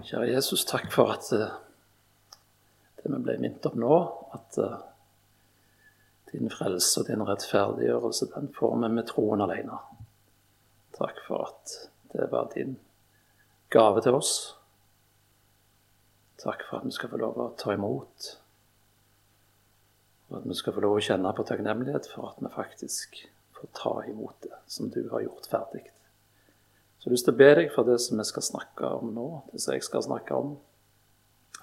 Kjære Jesus, takk for at uh, det vi ble minnet om nå, at uh, din frelse og din rettferdiggjørelse, den får vi med troen alene. Takk for at det var din gave til oss. Takk for at vi skal få lov å ta imot. Og at vi skal få lov å kjenne på takknemlighet for at vi faktisk får ta imot det som du har gjort ferdig. Så jeg har lyst til å be deg for det som vi skal snakke om nå, det som jeg skal snakke om.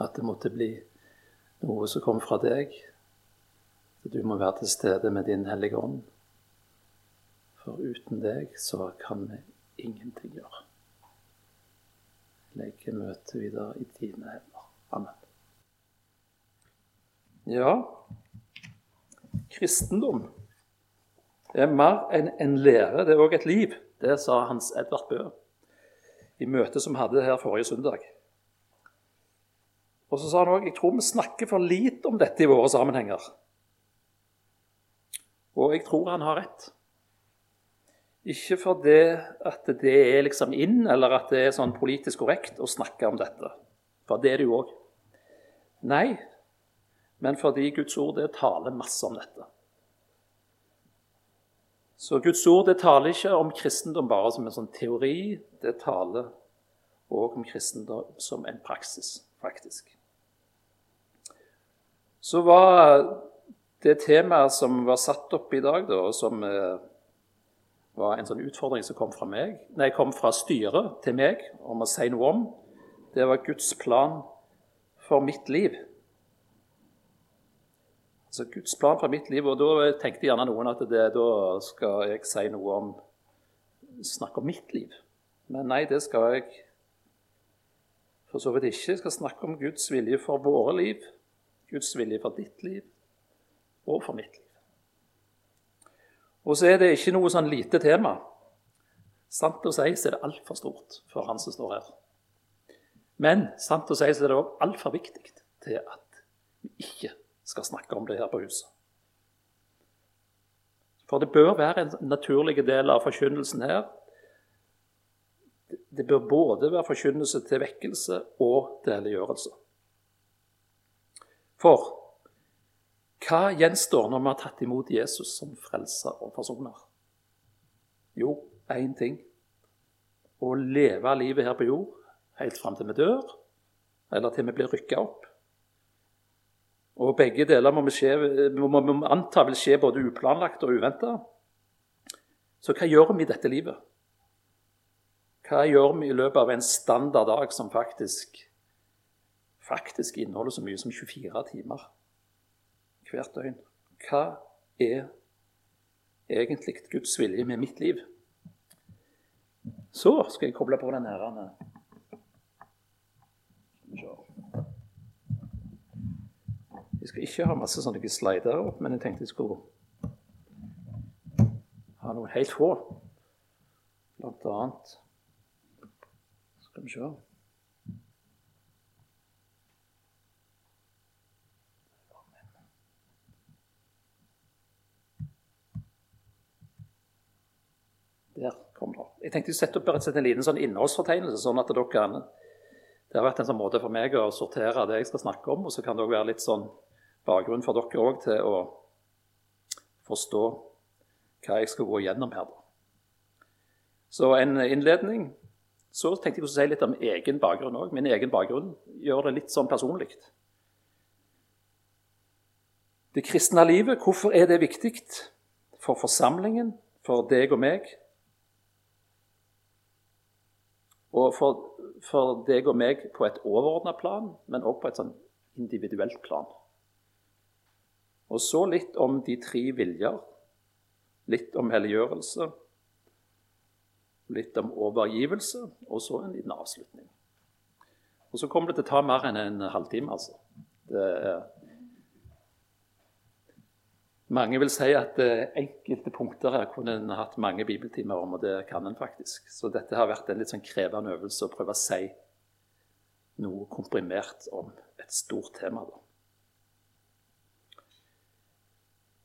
At det måtte bli noe som kom fra deg. At du må være til stede med din Hellige Ånd. For uten deg så kan vi ingenting gjøre. Legge møtet videre i dine hender. Amen. Ja, kristendom er mer enn en lære, det er òg et liv. Det sa Hans Edvard Bø i møtet som vi hadde her forrige søndag. Og så sa han òg jeg tror vi snakker for lite om dette i våre sammenhenger. Og jeg tror han har rett. Ikke fordi at det er liksom inn, eller at det er sånn politisk korrekt å snakke om dette. For det er det jo òg. Nei, men fordi Guds ord det taler masse om dette. Så Guds ord det taler ikke om kristendom bare som en sånn teori. Det taler òg om kristendom som en praksis, faktisk. Så var det temaet som var satt opp i dag, da, som eh, var en sånn utfordring som kom fra, meg, nei, kom fra styret til meg om å si noe om, det var Guds plan for mitt liv. Altså Guds plan for mitt liv. Og da tenkte gjerne noen at det, da skal jeg si noe om Snakke om mitt liv. Men nei, det skal jeg for så vidt ikke. Jeg skal snakke om Guds vilje for våre liv, Guds vilje for ditt liv og for mitt liv. Og så er det ikke noe sånn lite tema. Sant å si så er det altfor stort for han som står her. Men sant å si så er det òg altfor viktig til at vi ikke skal snakke om det her på huset. For det bør være en naturlig del av forkynnelsen her. Det bør både være forkynnelse til vekkelse og til helliggjørelse. For hva gjenstår når vi har tatt imot Jesus som frelser og forsoner? Jo, én ting. Å leve livet her på jord helt fram til vi dør, eller til vi blir rykka opp. Og begge deler må vi, skje, må, må anta vil skje både uplanlagt og uventa. Så hva gjør vi i dette livet? Hva gjør vi i løpet av en standard dag som faktisk, faktisk inneholder så mye som 24 timer hvert døgn? Hva er egentlig Guds vilje med mitt liv? Så skal jeg koble på den ærende. Skal vi se. Jeg skal ikke ha masse sånne slidere opp, men jeg tenkte jeg skulle ha noen helt få. Blant annet Skal vi se Der kom det. Jeg tenkte jeg sette opp en liten sånn innholdsfortegnelse, sånn at dere kan Det har vært en sånn måte for meg å sortere det jeg skal snakke om, og så kan det òg være litt sånn bakgrunn for dere òg til å forstå hva jeg skal gå gjennom her. Så en innledning. Så tenkte jeg å si litt om egen bakgrunn òg. Min egen bakgrunn gjør det litt sånn personlig. Det kristne livet, hvorfor er det viktig for forsamlingen, for deg og meg? Og for, for deg og meg på et overordna plan, men òg på et sånn individuelt plan. Og så litt om de tre viljer. Litt om helliggjørelse. Litt om overgivelse, og så en liten avslutning. Og så kommer det til å ta mer enn en halvtime, altså. Mange vil si at enkelte punkter her kunne en hatt mange bibeltimer om, og det kan en faktisk. Så dette har vært en litt sånn krevende øvelse å prøve å si noe komprimert om et stort tema. da.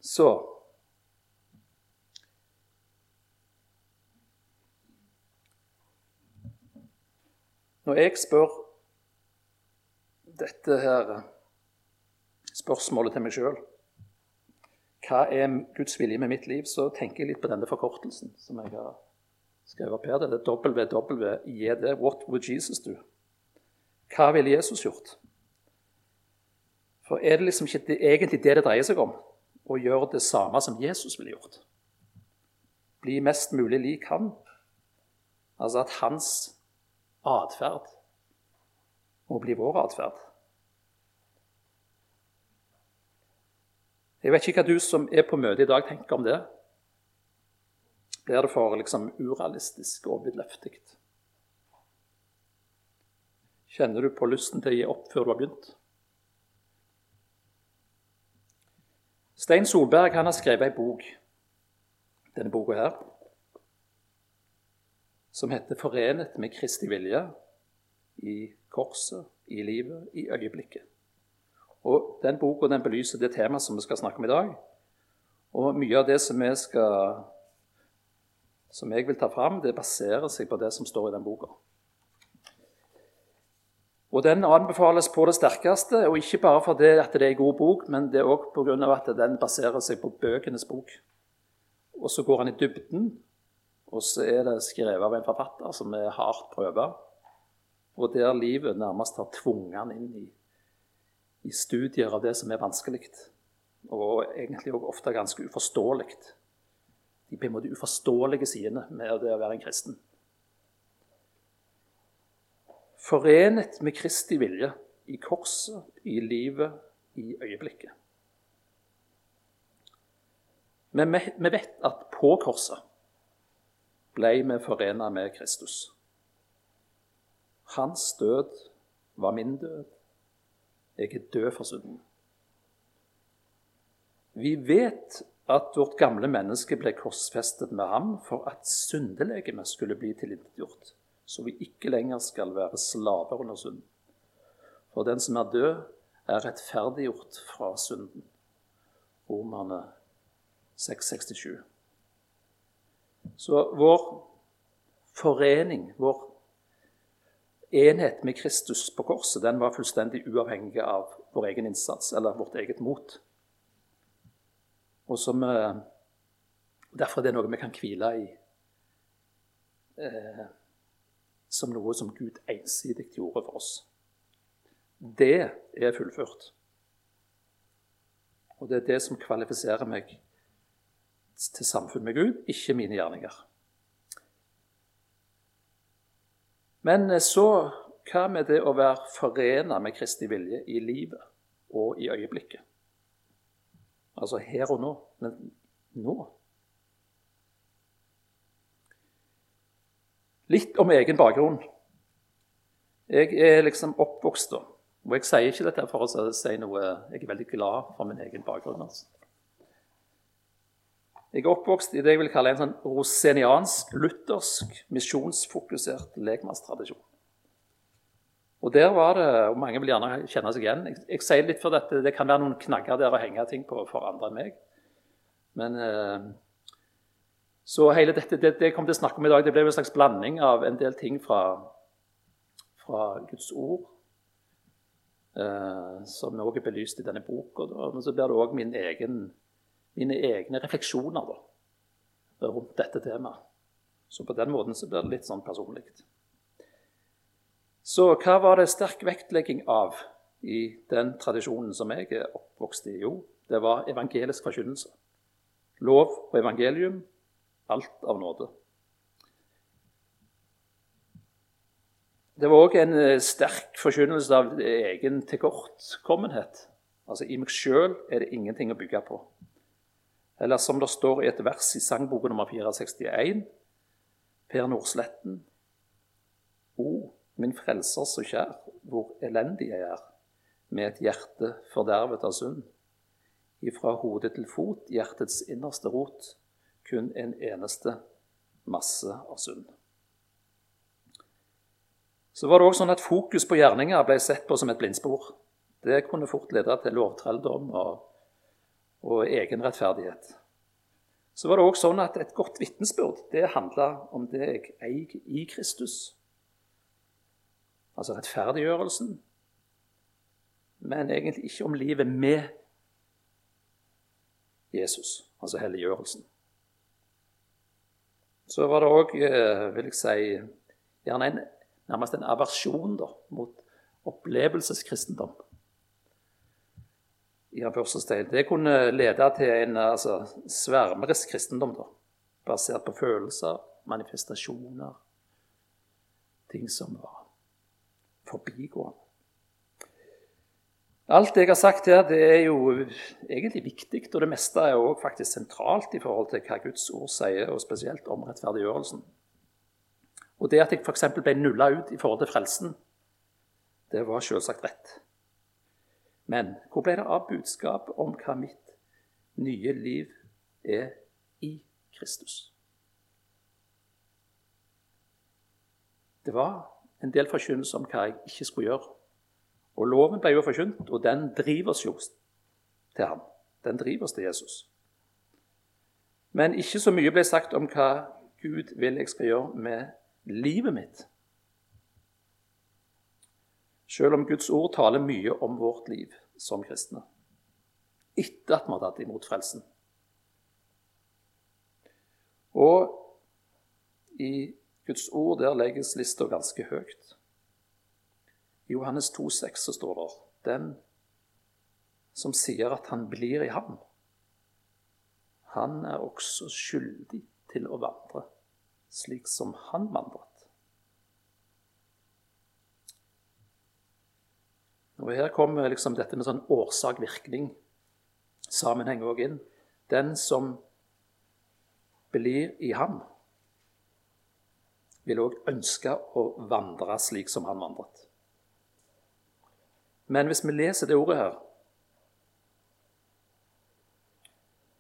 Så Når jeg spør dette her spørsmålet til meg sjøl Hva er Guds vilje med mitt liv? Så tenker jeg litt på denne forkortelsen som jeg har skrevet opp her. Det er WWJD. What would Jesus do? Hva ville Jesus gjort? For er det liksom ikke egentlig det det dreier seg om? Å gjøre det samme som Jesus ville gjort? Bli mest mulig lik han? Altså at hans atferd må bli vår atferd. Jeg vet ikke hva du som er på møte i dag, tenker om det. Blir det for liksom urealistisk og vidløftig? Kjenner du på lysten til å gi opp før du har begynt? Stein Solberg han har skrevet ei bok, denne boka her, som heter 'Forenet med Kristi vilje' i korset, i livet, i øyeblikket. Og Den boka den belyser det temaet som vi skal snakke om i dag. Og Mye av det som, vi skal, som jeg vil ta fram, det baserer seg på det som står i den boka. Og Den anbefales på det sterkeste, og ikke bare fordi det er en god bok, men det er òg pga. at den baserer seg på bøkenes bok. Og så går han i dybden, og så er det skrevet av en forfatter som er hardt prøva, og der livet nærmest har tvunget han inn i i studier av det som er vanskelig, og egentlig også ofte ganske uforståelig. De på en måte uforståelige sidene med det å være en kristen. Forenet med Kristi vilje i korset, i livet, i øyeblikket. Men vi vet at på korset ble vi forena med Kristus. Hans død var min død. Jeg er død for synden. Vi vet at vårt gamle menneske ble korsfestet med ham for at syndelegemet skulle bli tilintetgjort, så vi ikke lenger skal være slaver under synden. For den som er død, er rettferdiggjort fra synden. Romerne 667. Så vår forening, vår enhet med Kristus på korset den var fullstendig uavhengig av vår egen innsats eller vårt eget mot. Og som, eh, Derfor er det noe vi kan hvile i eh, som noe som Gud ensidig gjorde for oss. Det er fullført. Og det er det som kvalifiserer meg til samfunn med Gud, ikke mine gjerninger. Men så hva med det å være forena med Kristi vilje i livet og i øyeblikket? Altså her og nå. Men nå? Litt om egen bakgrunn. Jeg er liksom oppvokst da. Og jeg sier ikke dette for å si noe Jeg er veldig glad for min egen bakgrunn. altså. Jeg er oppvokst i det jeg vil kalle en sånn roseniansk, luthersk, misjonsfokusert legemannstradisjon. Og der var det, og Mange vil gjerne kjenne seg igjen. Jeg, jeg sier litt for dette, Det kan være noen knagger der å henge ting på for andre enn meg. Men eh, Så hele dette, det, det jeg kommer til å snakke om i dag, det ble en slags blanding av en del ting fra, fra Guds ord, eh, som også er belyst i denne boka. Men så blir det òg min mine egne refleksjoner da, rundt dette temaet. Så på den måten så blir det litt sånn personlig. Så hva var det sterk vektlegging av i den tradisjonen som jeg er oppvokst i? Jo, det var evangelisk forkynnelse. Lov og evangelium, alt av nåde. Det var òg en eh, sterk forkynnelse av egen tilkortkommenhet. Altså, I meg sjøl er det ingenting å bygge på. Eller som det står i et vers i sangboka nummer 461, Per Nordsletten. O, min frelser så kjær, hvor elendig jeg er, med et hjerte fordervet av synd. Ifra hode til fot, hjertets innerste rot, kun en eneste masse av synd. Så var det også sånn at Fokus på gjerninger ble sett på som et blindspor. Det kunne fort lede til lovtrelldom og og egen rettferdighet. Så var det òg sånn at et godt vitnesbyrd det handla om det jeg eier i Kristus. Altså rettferdiggjørelsen, men egentlig ikke om livet med Jesus, altså helliggjørelsen. Så var det òg, eh, vil jeg si, gjerne en, nærmest en aversjon da, mot opplevelseskristendom. I. Det kunne lede til en altså, svermerisk kristendom, da, basert på følelser, manifestasjoner, ting som var forbigående. Alt jeg har sagt her, det er jo egentlig viktig, og det meste er jo faktisk sentralt i forhold til hva Guds ord sier, og spesielt om rettferdiggjørelsen. Og det at jeg f.eks. ble nulla ut i forhold til frelsen, det var selvsagt rett. Men hvor ble det av budskap om hva mitt nye liv er i Kristus? Det var en del forkynnelse om hva jeg ikke skulle gjøre. Og loven ble jo forkynt, og den driver oss jo til ham. Den driver oss til Jesus. Men ikke så mye ble sagt om hva Gud vil jeg skal gjøre med livet mitt. Selv om Guds ord taler mye om vårt liv som kristne. Etter at vi har tatt imot frelsen. Og i Guds ord der legges lista ganske høyt. I Johannes 2,6 så står det den som sier at han blir i ham, han er også skyldig til å vandre slik som han vandret. Og Her kommer liksom dette med sånn årsak-virkning. Sammenheng òg inn. Den som blir i ham, vil òg ønske å vandre slik som han vandret. Men hvis vi leser det ordet her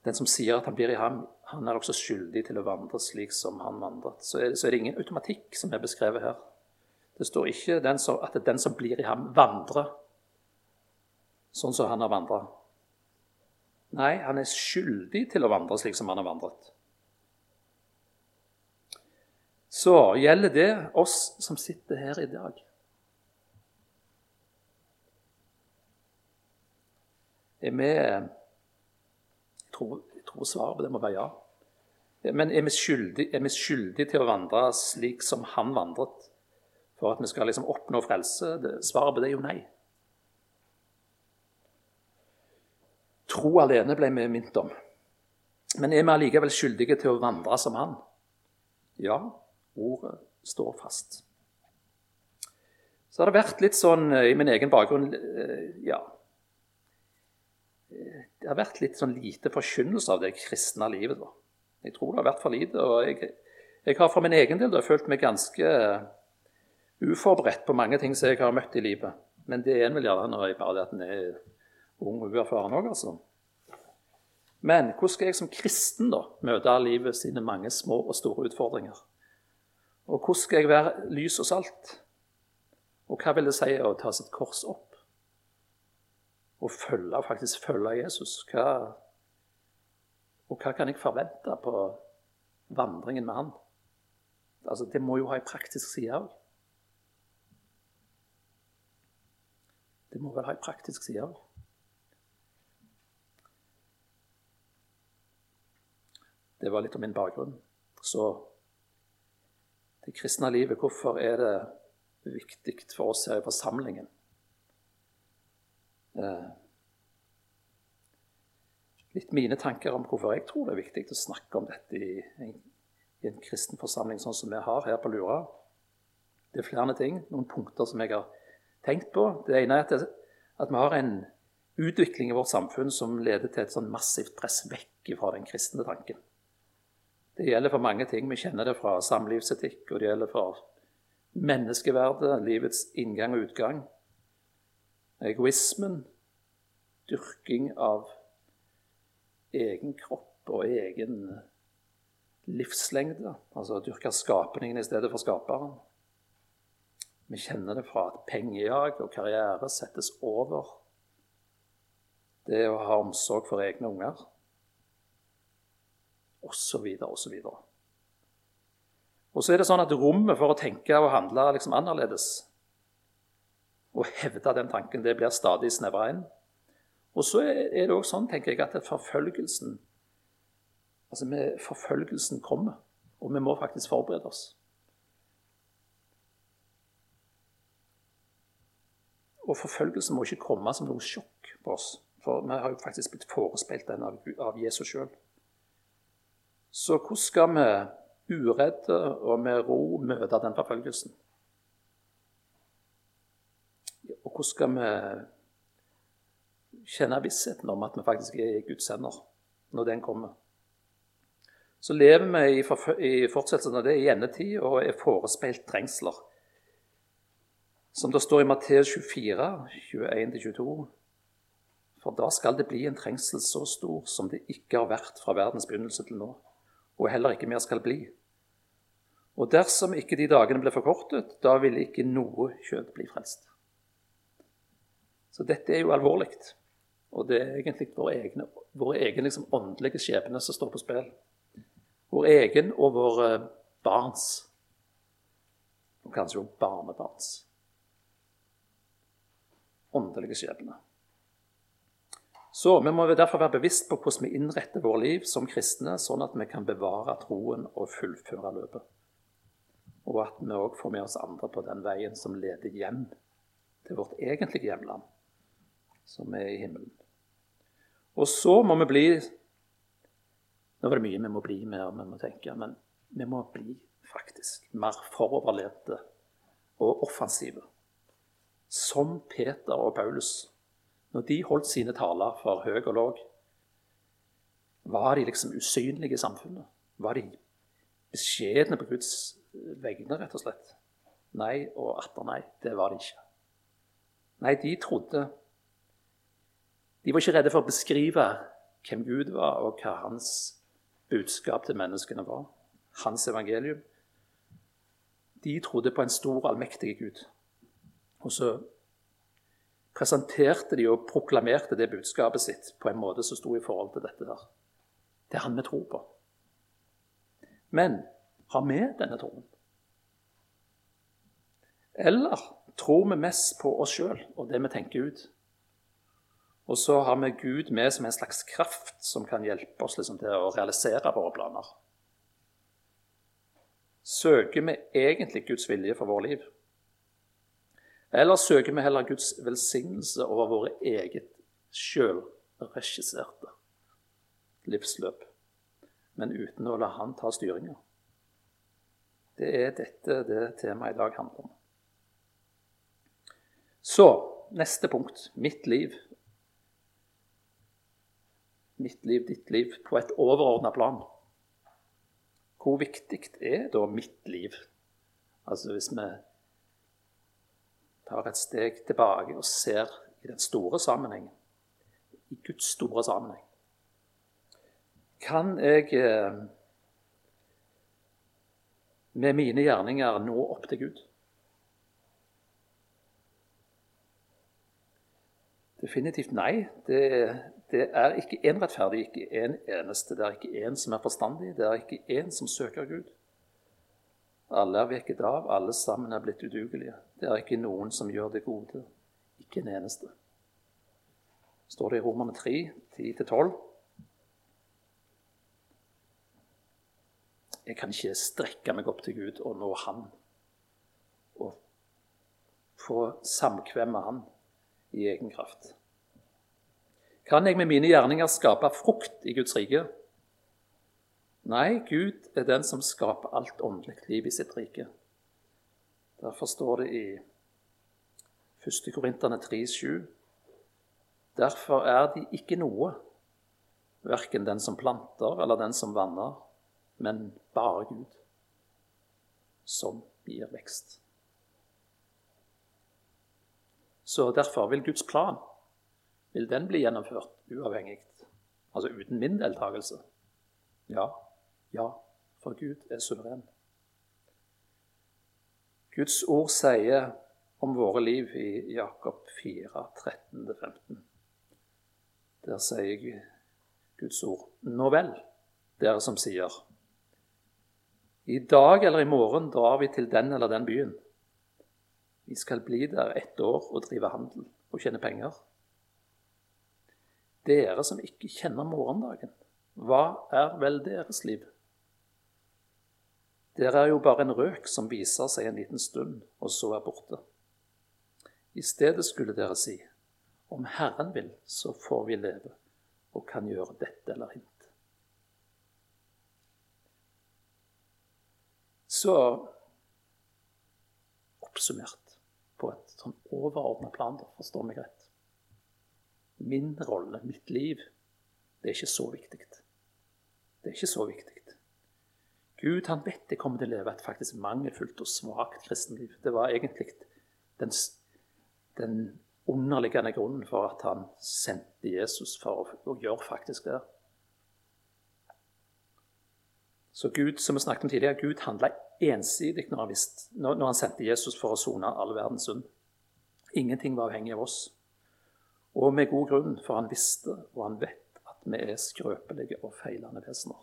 Den som sier at han blir i ham, han er også skyldig til å vandre slik som han vandret. Så er, det, så er det ingen automatikk som er beskrevet her. Det står ikke den som, at den som blir i ham, vandrer sånn som han har vandra. Nei, han er skyldig til å vandre slik som han har vandret. Så gjelder det oss som sitter her i dag. Er vi jeg tror, jeg tror svaret på det må være ja. Men er vi, skyldige, er til å vandre slik som han vandret, for at vi skal liksom oppnå frelse? Svaret på det er jo nei. Tro alene ble vi minnet om. Men er vi allikevel skyldige til å vandre som han? Ja, ordet står fast. Så har det vært litt sånn eh, i min egen bakgrunn eh, ja, det har vært litt sånn lite forkynnelse av det kristne livet. Da. Jeg tror det har vært for lite. og jeg, jeg har for min egen del da, følt meg ganske uforberedt på mange ting som jeg har møtt i livet. Men det er en vel gjerne når jeg bare at en er ung og uerfaren òg, altså. Men hvordan skal jeg som kristen da møte livet sine mange små og store utfordringer? Og hvordan skal jeg være lys og salt? Og hva vil det si å ta sitt kors opp? Å følge, faktisk følge Jesus. Hva, og hva kan jeg forvente på vandringen med han? Altså, det må jo ha en praktisk side òg. Det må vel ha en praktisk side òg. Det var litt om min bakgrunn. Så det kristne livet, hvorfor er det viktig for oss her i forsamlingen? Eh, litt mine tanker om hvorfor jeg tror det er viktig å snakke om dette i, i en kristen forsamling sånn som vi har her på Lura. Det er flere ting, noen punkter som jeg har tenkt på. Det ene er at, det, at vi har en utvikling i vårt samfunn som leder til et sånn massivt press vekk fra den kristne tanken. Det gjelder for mange ting. Vi kjenner det fra samlivsetikk, og det gjelder for menneskeverdet, livets inngang og utgang. Egoismen, dyrking av egen kropp og egen livslengde. Altså å dyrke skapningen i stedet for skaperen. Vi kjenner det fra at pengejag og karriere settes over det å ha omsorg for egne unger, osv., osv. Og så er det sånn at rommet for å tenke og handle liksom annerledes å hevde den tanken. Det blir stadig snevra inn. Og så er det òg sånn, tenker jeg, at forfølgelsen altså med, Forfølgelsen kommer, og vi må faktisk forberede oss. Og forfølgelsen må ikke komme som noe sjokk på oss, for vi har jo faktisk blitt forespeilt den av, av Jesus sjøl. Så hvordan skal vi uredde og med ro møte den forfølgelsen? Og hvordan skal vi kjenne vissheten om at vi faktisk er Guds hender når den kommer? Så lever vi i, fortsettelsen av det i endetid og er forespeilt trengsler. Som det står i Matteus 24, 21-22. For da skal det bli en trengsel så stor som det ikke har vært fra verdens begynnelse til nå, og heller ikke mer skal bli. Og dersom ikke de dagene ble forkortet, da ville ikke noe kjøtt bli frelst. Så dette er jo alvorlig. Og det er egentlig vår egen, vår egen liksom åndelige skjebne som står på spill. Vår egen og våre barns, og kanskje også barnebarns åndelige skjebne. Så vi må derfor være bevisst på hvordan vi innretter vårt liv som kristne, sånn at vi kan bevare troen og fullføre løpet. Og at vi òg får med oss andre på den veien som leder hjem til vårt egentlige hjemland, som er i himmelen. Og så må vi bli Nå var det mye vi må bli med, vi må tenke, men vi må bli faktisk mer foroverlente og offensive som Peter og Paulus. Når de holdt sine taler for høy og låg, var de liksom usynlige i samfunnet? Var de beskjedne på Guds vegne, rett og slett? Nei og atter nei, det var de ikke. Nei, de trodde De var ikke redde for å beskrive hvem Gud var, og hva hans budskap til menneskene var. Hans evangelium. De trodde på en stor, allmektig Gud og så presenterte de og proklamerte det budskapet sitt på en måte som sto i forhold til dette der. Det er han vi tror på. Men har vi denne troen? Eller tror vi mest på oss sjøl og det vi tenker ut? Og så har vi Gud med som en slags kraft som kan hjelpe oss liksom, til å realisere våre planer. Søker vi egentlig Guds vilje for vårt liv? Eller søker vi heller Guds velsignelse over våre eget sjølregisserte livsløp, men uten å la Han ta styringa? Det er dette det temaet i dag handler om. Så neste punkt mitt liv. Mitt liv, ditt liv, på et overordna plan. Hvor viktig er da mitt liv? Altså hvis vi tar et steg tilbake og ser i den store sammenhengen, i Guds store sammenheng. Kan jeg eh, med mine gjerninger nå opp til Gud? Definitivt nei. Det, det er ikke én rettferdig, ikke én en eneste. Det er ikke én som er forstandig, det er ikke én som søker Gud. Alle er vekket av, alle sammen er blitt udugelige. Det er ikke noen som gjør det gode. Ikke en eneste. Står det i Romerne 3, 10-12. Jeg kan ikke strekke meg opp til Gud og nå Han. Og få samkvem med Han i egen kraft. Kan jeg med mine gjerninger skape frukt i Guds rike? Nei, Gud er den som skaper alt åndelig liv i sitt rike. Derfor står det i 1. Korinterne 3,7.: Derfor er de ikke noe, verken den som planter eller den som vanner, men bare Gud, som gir vekst. Så derfor vil Guds plan vil den bli gjennomført uavhengig, altså uten min deltakelse. Ja, ja, for Gud er suveren. Guds ord sier om våre liv i Jakob 4, 13-15. Der sier Guds ord Nå vel, dere som sier I dag eller i morgen drar vi til den eller den byen. Vi skal bli der ett år og drive handel og tjene penger. Dere som ikke kjenner morgendagen, hva er vel deres liv? Dere er jo bare en røk som viser seg en liten stund, og så er borte. I stedet skulle dere si, om Herren vil, så får vi leve og kan gjøre dette eller hint. Så oppsummert på et sånn overordna plan, da, forstår meg rett. Min rolle, mitt liv, det er ikke så viktig. Det er ikke så viktig. Gud han vet jeg kommer til å leve et faktisk mangelfullt og svakt kristenliv. Det var egentlig den, den underliggende grunnen for at han sendte Jesus for å, gjøre faktisk det. Så Gud, som vi snakket om tidligere, Gud handla ensidig når han, visste, når han, sendte Jesus for å sone all verdens synd. Ingenting var avhengig av oss. Og med god grunn, for han visste og han vet at vi er skrøpelige og feilende vesener.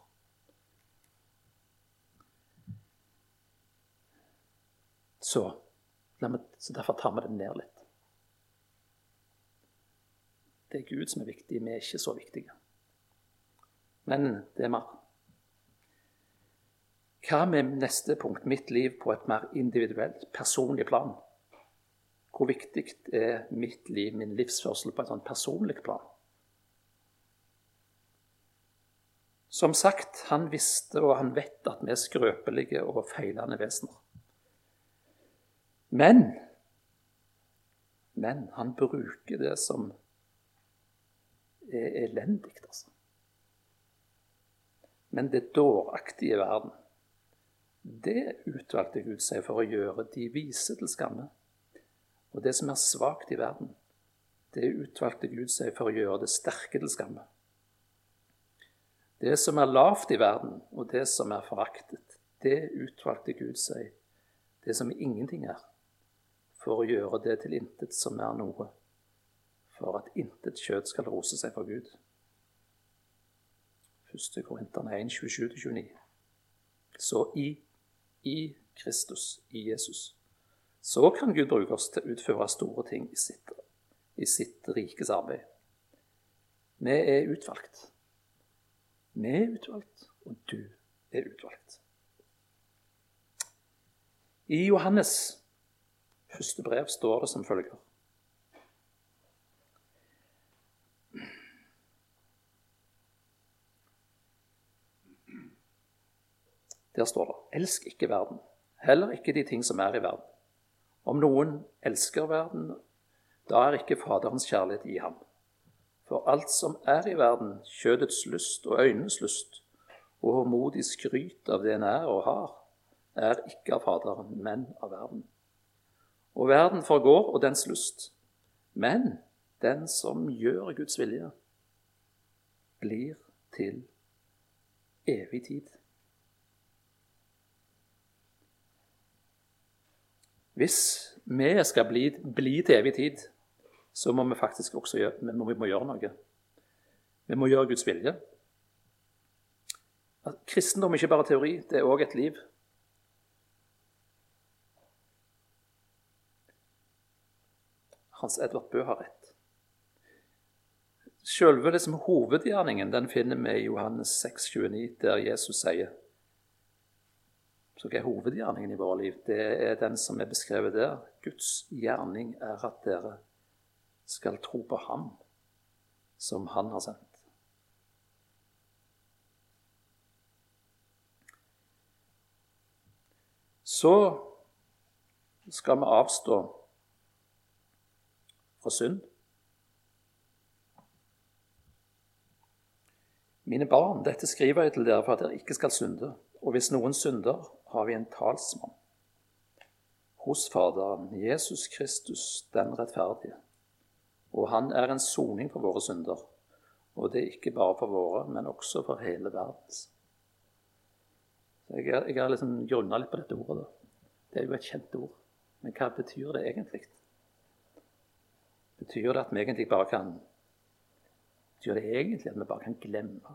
Så, så derfor tar vi det ned litt. Det er Gud som er viktig, vi er ikke så viktige. Men det er mer. Hva med neste punkt, mitt liv på et mer individuelt, personlig plan? Hvor viktig er mitt liv, min livsførsel, på et sånn personlig plan? Som sagt, han visste og han vet at vi er skrøpelige og feilende vesener. Men Men han bruker det som er elendig, altså. Men det dåraktige verden det utvalgte Gud seg for å gjøre de vise til skamme. Og det som er svakt i verden, det utvalgte Gud seg for å gjøre det sterke til skamme. Det som er lavt i verden, og det som er foraktet, det utvalgte Gud seg, det som ingenting er, for å gjøre det til intet som er noe, for at intet kjøtt skal rose seg for Gud. 1. Korinterne 1, 27-29. Så i i Kristus, i Jesus, så kan Gud bruke oss til å utføre store ting i sitt, i sitt rikes arbeid. Vi er utvalgt. Vi er utvalgt, og du er utvalgt. I Johannes første brev står det som følger Der står det Elsk ikke verden, heller ikke de ting som er i verden. Om noen elsker verden, da er ikke Faderens kjærlighet i ham. For alt som er i verden, kjødets lyst og øynenes lyst, og håndmodig skryt av det en er og har, er ikke av Faderen, men av verden. Og verden forgår og dens lyst. Men den som gjør Guds vilje, blir til evig tid. Hvis vi skal bli, bli til evig tid, så må vi faktisk også gjøre, vi må, vi må gjøre noe. Vi må gjøre Guds vilje. Kristendom er ikke bare teori, det er òg et liv. Hans Edvard Bø har rett. Selve liksom, hovedgjerningen den finner vi i Johannes 6, 29, der Jesus sier hva er hovedgjerningen i våre liv? Det er den som er beskrevet der. Guds gjerning er at dere skal tro på Ham som Han har sendt. Så skal vi avstå fra synd. Mine barn, dette skriver jeg til dere for at dere ikke skal synde. Og hvis noen synder, har vi en talsmann hos Faderen, Jesus Kristus den rettferdige. Og han er en soning for våre synder. Og det er ikke bare for våre, men også for hele verdens. Jeg, jeg har liksom grunna litt på dette ordet. Det er jo et kjent ord. Men hva betyr det egentlig? Betyr det at vi egentlig bare kan Betyr det egentlig at vi bare kan glemme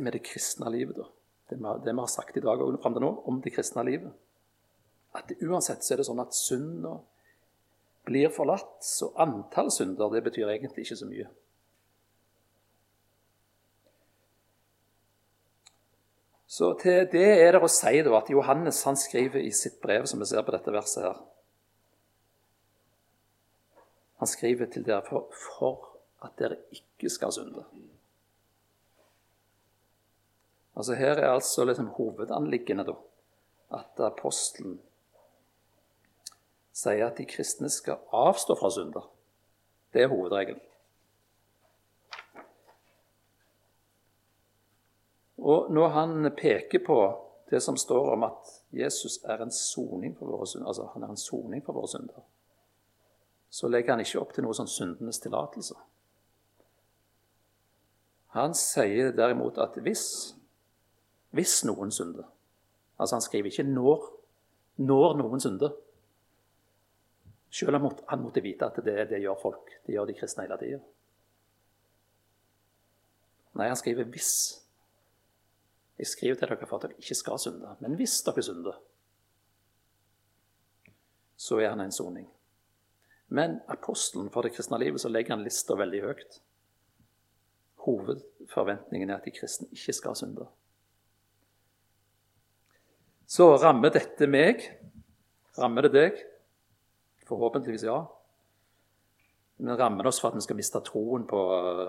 dette med det kristne livet, da. det vi, det vi har sagt i dag og fram til nå om det kristne livet. At uansett så er det sånn at synda blir forlatt, så antall synder det betyr egentlig ikke så mye. Så til det er det å si da, at Johannes han skriver i sitt brev, som vi ser på dette verset her Han skriver til dere for, for at dere ikke skal synde. Altså Her er altså liksom hovedanliggende da, at apostelen sier at de kristne skal avstå fra synder. Det er hovedregelen. Og når han peker på det som står om at Jesus er en soning for våre synder, altså han er en soning for våre synder, så legger han ikke opp til noe sånn syndenes tillatelse. Han sier derimot at hvis hvis noen synder. Altså Han skriver ikke 'når', når noen synder. Selv om han måtte vite at det, det gjør folk. Det gjør de kristne hele tida. Nei, han skriver 'hvis'. Jeg skriver til dere for at dere ikke skal synde. Men hvis dere synder, så er han en soning. Men apostelen for det kristne livet så legger han lista veldig høyt. Hovedforventningen er at de kristne ikke skal synde. Så rammer dette meg. Rammer det deg? Forhåpentligvis ja. Men rammer det oss for at vi skal miste troen på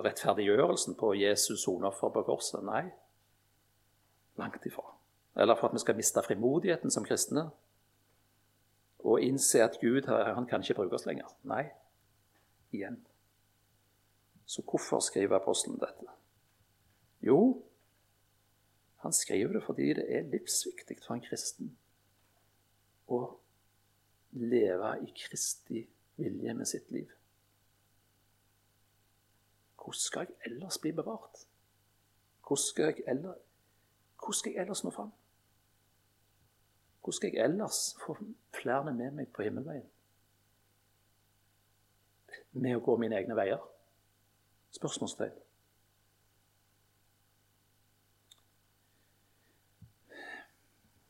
rettferdiggjørelsen, på Jesus soneoffer på korset? Nei. Langt ifra. Eller for at vi skal miste frimodigheten som kristne og innse at Gud han kan ikke bruke oss lenger. Nei. Igjen. Så hvorfor skriver apostelen dette? Jo, han skriver det fordi det er livsviktig for en kristen å leve i Kristi vilje med sitt liv. Hvordan skal jeg ellers bli bevart? Hvordan skal jeg ellers, skal jeg ellers nå fram? Hvordan skal jeg ellers få flere med meg på himmelveien? Med å gå mine egne veier? Spørsmålstegn.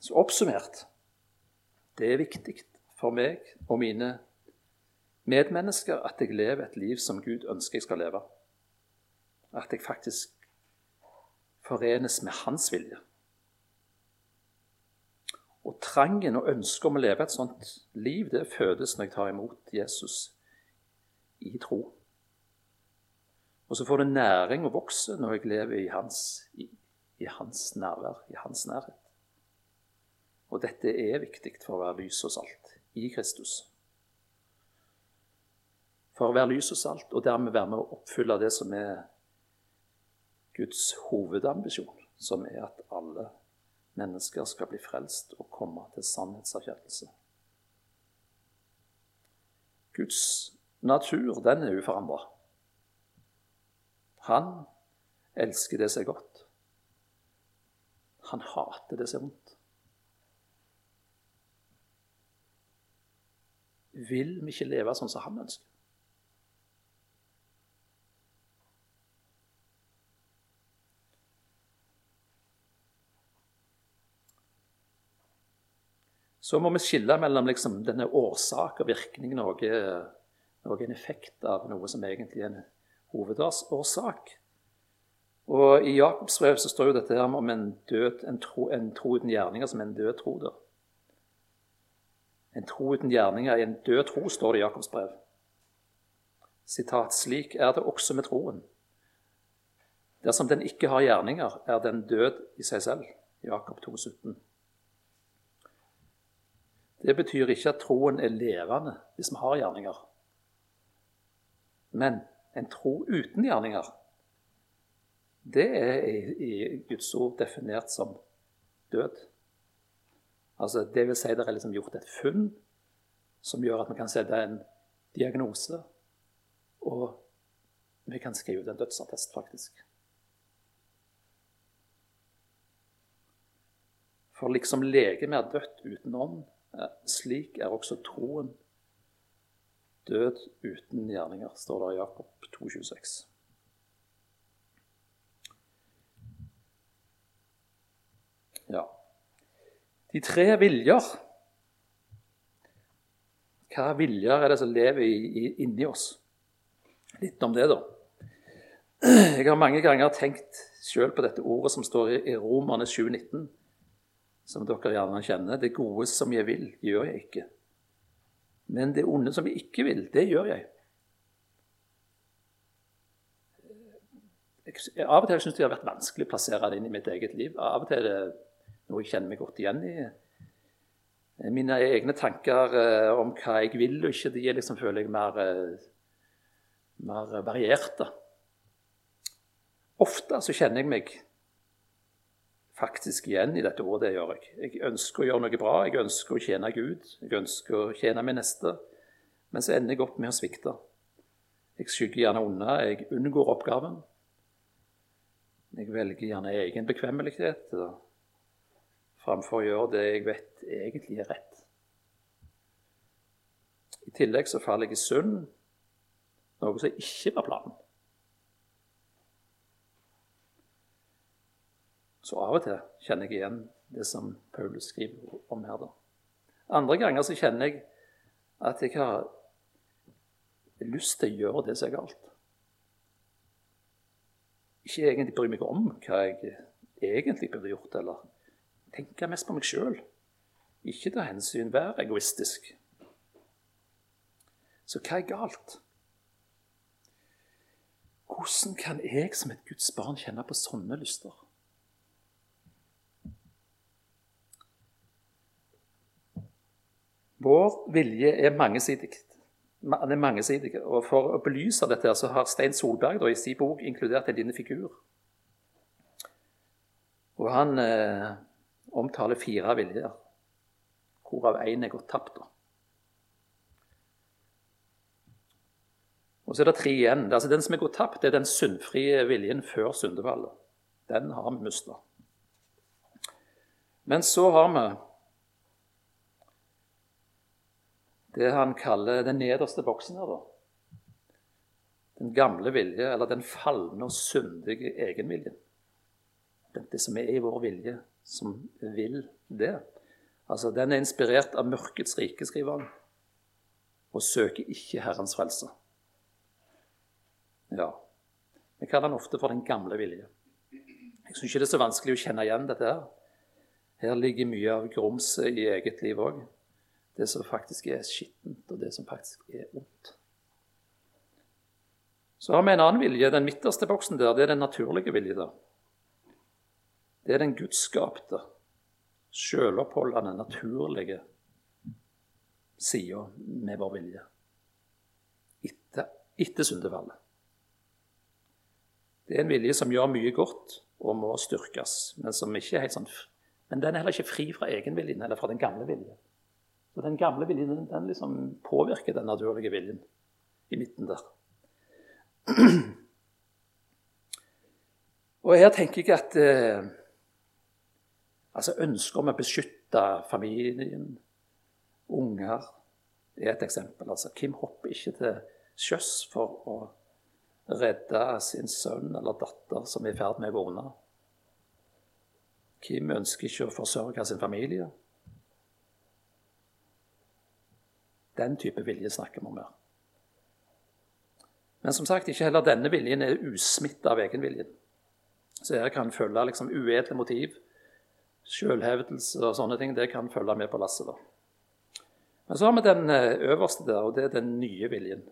Så oppsummert det er viktig for meg og mine medmennesker at jeg lever et liv som Gud ønsker jeg skal leve. At jeg faktisk forenes med Hans vilje. Og trangen og ønsket om å leve et sånt liv, det fødes når jeg tar imot Jesus i tro. Og så får det næring og vokse når jeg lever i hans, i, i hans nærvær, i hans nærhet. Og dette er viktig for å være lys og salt i Kristus. For å være lys og salt, og dermed være med å oppfylle det som er Guds hovedambisjon, som er at alle mennesker skal bli frelst og komme til sannhetserkjennelse. Guds natur, den er uforandra. Han elsker det som er godt. Han hater det som er vondt. Vil vi ikke leve sånn som han ønsker. Så må vi skille mellom liksom, denne årsak og virkning, noe, noe en effekt av noe som egentlig er en hovedårsak. Og I Jakobs brev så står jo dette her om en, død, en, tro, en tro uten gjerninger som en død tro. der. En tro uten gjerninger er en død tro, står det i Jakobs brev. Sitat, slik er det også med troen. Dersom den ikke har gjerninger, er den død i seg selv. Jakob 2, 17. Det betyr ikke at troen er levende hvis vi har gjerninger. Men en tro uten gjerninger, det er i Guds ord definert som død. Altså, det vil si det er liksom gjort et funn som gjør at vi kan sette en diagnose, og vi kan skrive ut en dødsattest, faktisk. For liksom legemet er dødt uten ånd, slik er også troen død uten gjerninger, står det i Jakob 2,26. Ja. De tre viljer. Hva viljer er det som lever i, i, inni oss? Litt om det, da. Jeg har mange ganger tenkt sjøl på dette ordet som står i, i Romerne 7,19, som dere gjerne kjenner. Det gode som jeg vil, gjør jeg ikke. Men det onde som jeg ikke vil, det gjør jeg. Jeg, av og til syns jeg det har vært vanskelig å plassere det inn i mitt eget liv. Av og til er det noe jeg kjenner meg godt igjen i. Mine egne tanker eh, om hva jeg vil og ikke, de liksom, føler jeg mer, eh, mer varierte. Ofte så kjenner jeg meg faktisk igjen i dette ordet. det gjør Jeg Jeg ønsker å gjøre noe bra, jeg ønsker å tjene Gud, jeg ønsker å tjene min neste. Men så ender jeg opp med å svikte. Jeg skygger gjerne unna, jeg unngår oppgaven. Jeg velger gjerne egen bekvemmelighet framfor å gjøre det jeg vet egentlig er rett. I tillegg så faller jeg i synd, noe som ikke var planen. Så av og til kjenner jeg igjen det som Paulus skriver om her. da. Andre ganger så kjenner jeg at jeg har lyst til å gjøre det som er galt ikke egentlig bry meg om hva jeg egentlig burde gjort, eller tenke mest på meg sjøl. Ikke ta hensyn, være egoistisk. Så hva er galt? Hvordan kan jeg som et Guds barn kjenne på sånne lyster? Vår vilje er mangesidig den er mangesidig. Og For å belyse dette så har Stein Solberg da, i sin bok inkludert en liten figur. Og Han eh, omtaler fire viljer, hvorav én er gått tapt. da. Og så er det tre igjen. Altså Den som er gått tapt, det er den syndfrie viljen før syndefallet. Den har vi mista. Men så har vi det han kaller den nederste boksen her, da. Den gamle vilje, eller den falne og syndige egenviljen. Det som er i vår vilje, som vil det. Altså, Den er inspirert av mørkets rike, skriver han, og søker ikke Herrens frelse. Ja, Vi kaller den ofte for den gamle vilje. Jeg syns ikke det er så vanskelig å kjenne igjen dette. Her Her ligger mye av grumset i eget liv òg det som faktisk er skittent, og det som faktisk er ondt. Så har vi en annen vilje. Den midterste boksen der, det er den naturlige vilje. der. Det er den gudsskapte, sjøloppholdende, naturlige sida med vår vilje. Etter, etter syndefallet. Det er en vilje som gjør mye godt og må styrkes, men som ikke er helt sånn Men den er heller ikke fri fra egenviljen eller fra den gamle viljen. Så den gamle viljen den liksom påvirker den naturlige viljen i midten der. Og her tenker jeg at eh, altså ønsket om å beskytte familien, unger, er et eksempel. Altså, Kim hopper ikke til sjøs for å redde sin sønn eller datter som er i ferd med å unna. Kim ønsker ikke å forsørge sin familie. Den type vilje snakker vi om her. Men som sagt, ikke heller denne viljen er usmitta av egenviljen. Så her kan følge liksom uedle motiv, selvhevdelse og sånne ting. Det kan følge med på lasset. da. Men så har vi den eh, øverste der, og det er den nye viljen.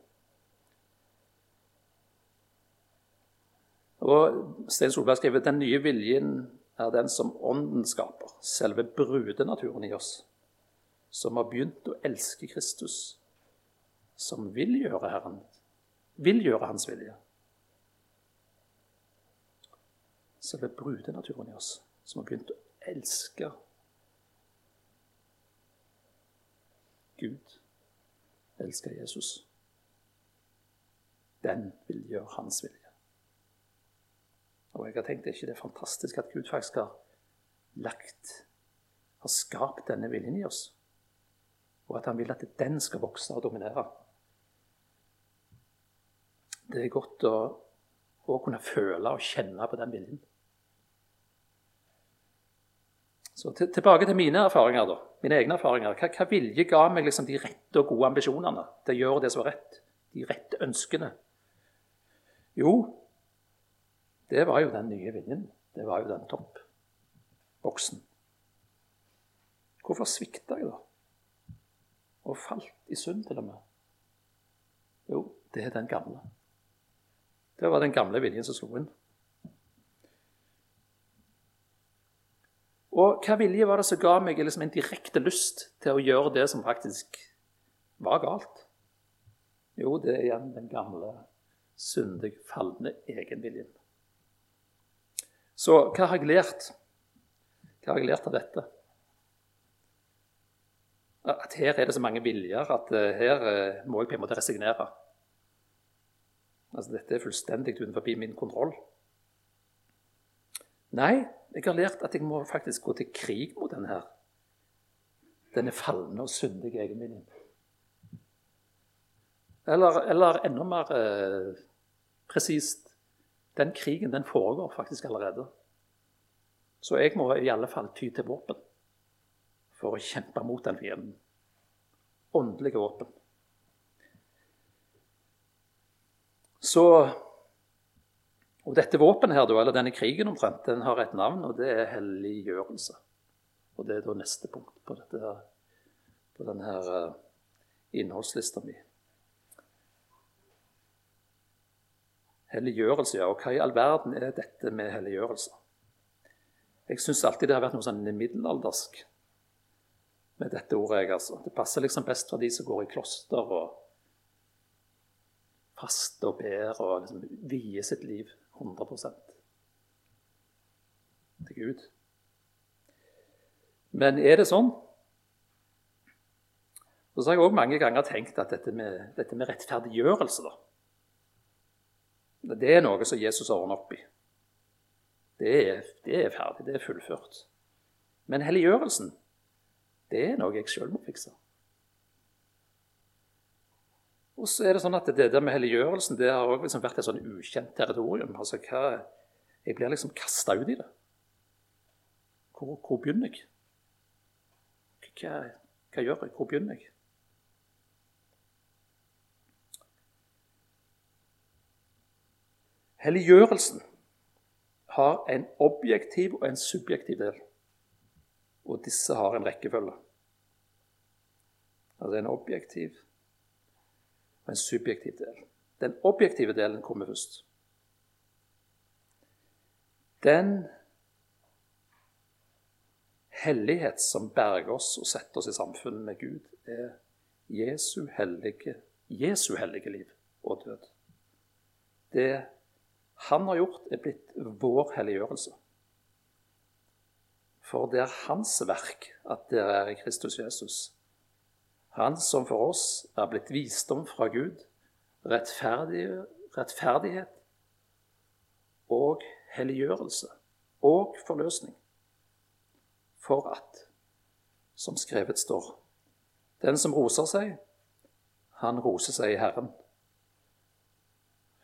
Og Stein Solberg skriver den nye viljen er den som Ånden skaper, selve brudenaturen i oss som har begynt å elske Kristus, som vil gjøre Herren, vil gjøre Hans vilje. Selve brudenaturen i oss som har begynt å elske Gud, elske Jesus. Den vil gjøre Hans vilje. Og jeg har tenkt, er ikke det fantastisk at Gud faktisk har lagt, har skapt denne viljen i oss? og at han vil at den skal vokse og dominere. Det er godt å, å kunne føle og kjenne på den viljen. Så til, tilbake til mine erfaringer. da, mine egne erfaringer. Hva, hva vilje ga meg liksom de rette og gode ambisjonene til å gjøre det som var rett? De rette ønskene? Jo, det var jo den nye viljen. Det var jo den toppboksen. Hvorfor svikta jeg, da? Og falt i synd, til og med? Jo, det er den gamle. Det var den gamle viljen som slo inn. Og hva vilje var det som ga meg liksom en direkte lyst til å gjøre det som faktisk var galt? Jo, det er igjen den gamle, syndig, falne egenviljen. Så hva har jeg lært? Hva har jeg lært av dette? At her er det så mange viljer at eh, her eh, må jeg på en måte resignere. Altså, Dette er fullstendig utenfor min kontroll. Nei, jeg har lært at jeg må faktisk gå til krig mot denne her. Denne falne og syndige egenviljen. Eller, eller enda mer eh, presist Den krigen den foregår faktisk allerede. Så jeg må i alle fall ty til våpen for å kjempe mot den fienden. Åndelige våpen. Så og dette våpenet her, eller denne krigen omtrent, den har et navn, og det er helliggjørelse. Og det er da neste punkt på, dette, på denne uh, innholdslista mi. Helliggjørelse, ja. Og hva i all verden er dette med helliggjørelse? Jeg syns alltid det har vært noe sånn middelaldersk med dette ordet. Jeg, altså. Det passer liksom best for de som går i kloster og faster og ber og liksom vier sitt liv 100 til Gud. Men er det sånn? Så har jeg òg mange ganger tenkt at dette med, dette med rettferdiggjørelse da, Det er noe som Jesus ordner opp i. Det er, det er ferdig, det er fullført. Men helliggjørelsen, det er noe jeg sjøl må fikse. Og så er det sånn at det der med helliggjørelsen det har også liksom vært et sånn ukjent territorium. Altså, hva, Jeg blir liksom kasta ut i det. Hvor, hvor begynner jeg? Hva, hva, gjør jeg? Hvor begynner jeg? Helliggjørelsen har en objektiv og en subjektiv del. Og disse har en rekkefølge. Altså en objektiv og en subjektiv del. Den objektive delen kommer først. Den hellighet som berger oss og setter oss i samfunnet med Gud, er Jesu hellige, Jesu hellige liv og død. Det han har gjort, er blitt vår helliggjørelse. For det er hans verk at dere er i Kristus Jesus han som for oss er blitt visdom fra Gud, rettferdighet og helliggjørelse og forløsning. For at, som skrevet står, den som roser seg, han roser seg i Herren.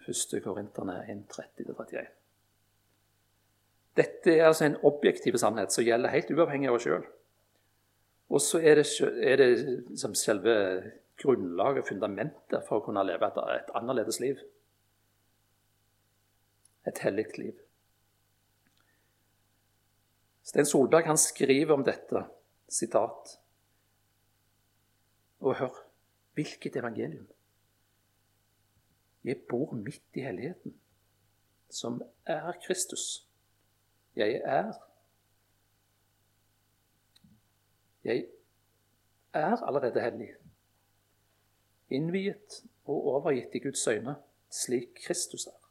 1. Korinterne 1.30-31. Dette er altså en objektiv sannhet som gjelder helt uavhengig av oss sjøl. Og så er det, er det liksom selve grunnlaget, fundamentet, for å kunne leve et, et annerledes liv. Et hellig liv. Sten Solberg han skriver om dette, sitat Og hør, hvilket evangelium? Jeg bor midt i helligheten, som er Kristus. Jeg er Jeg er allerede hellig, innviet og overgitt i Guds øyne, slik Kristus er.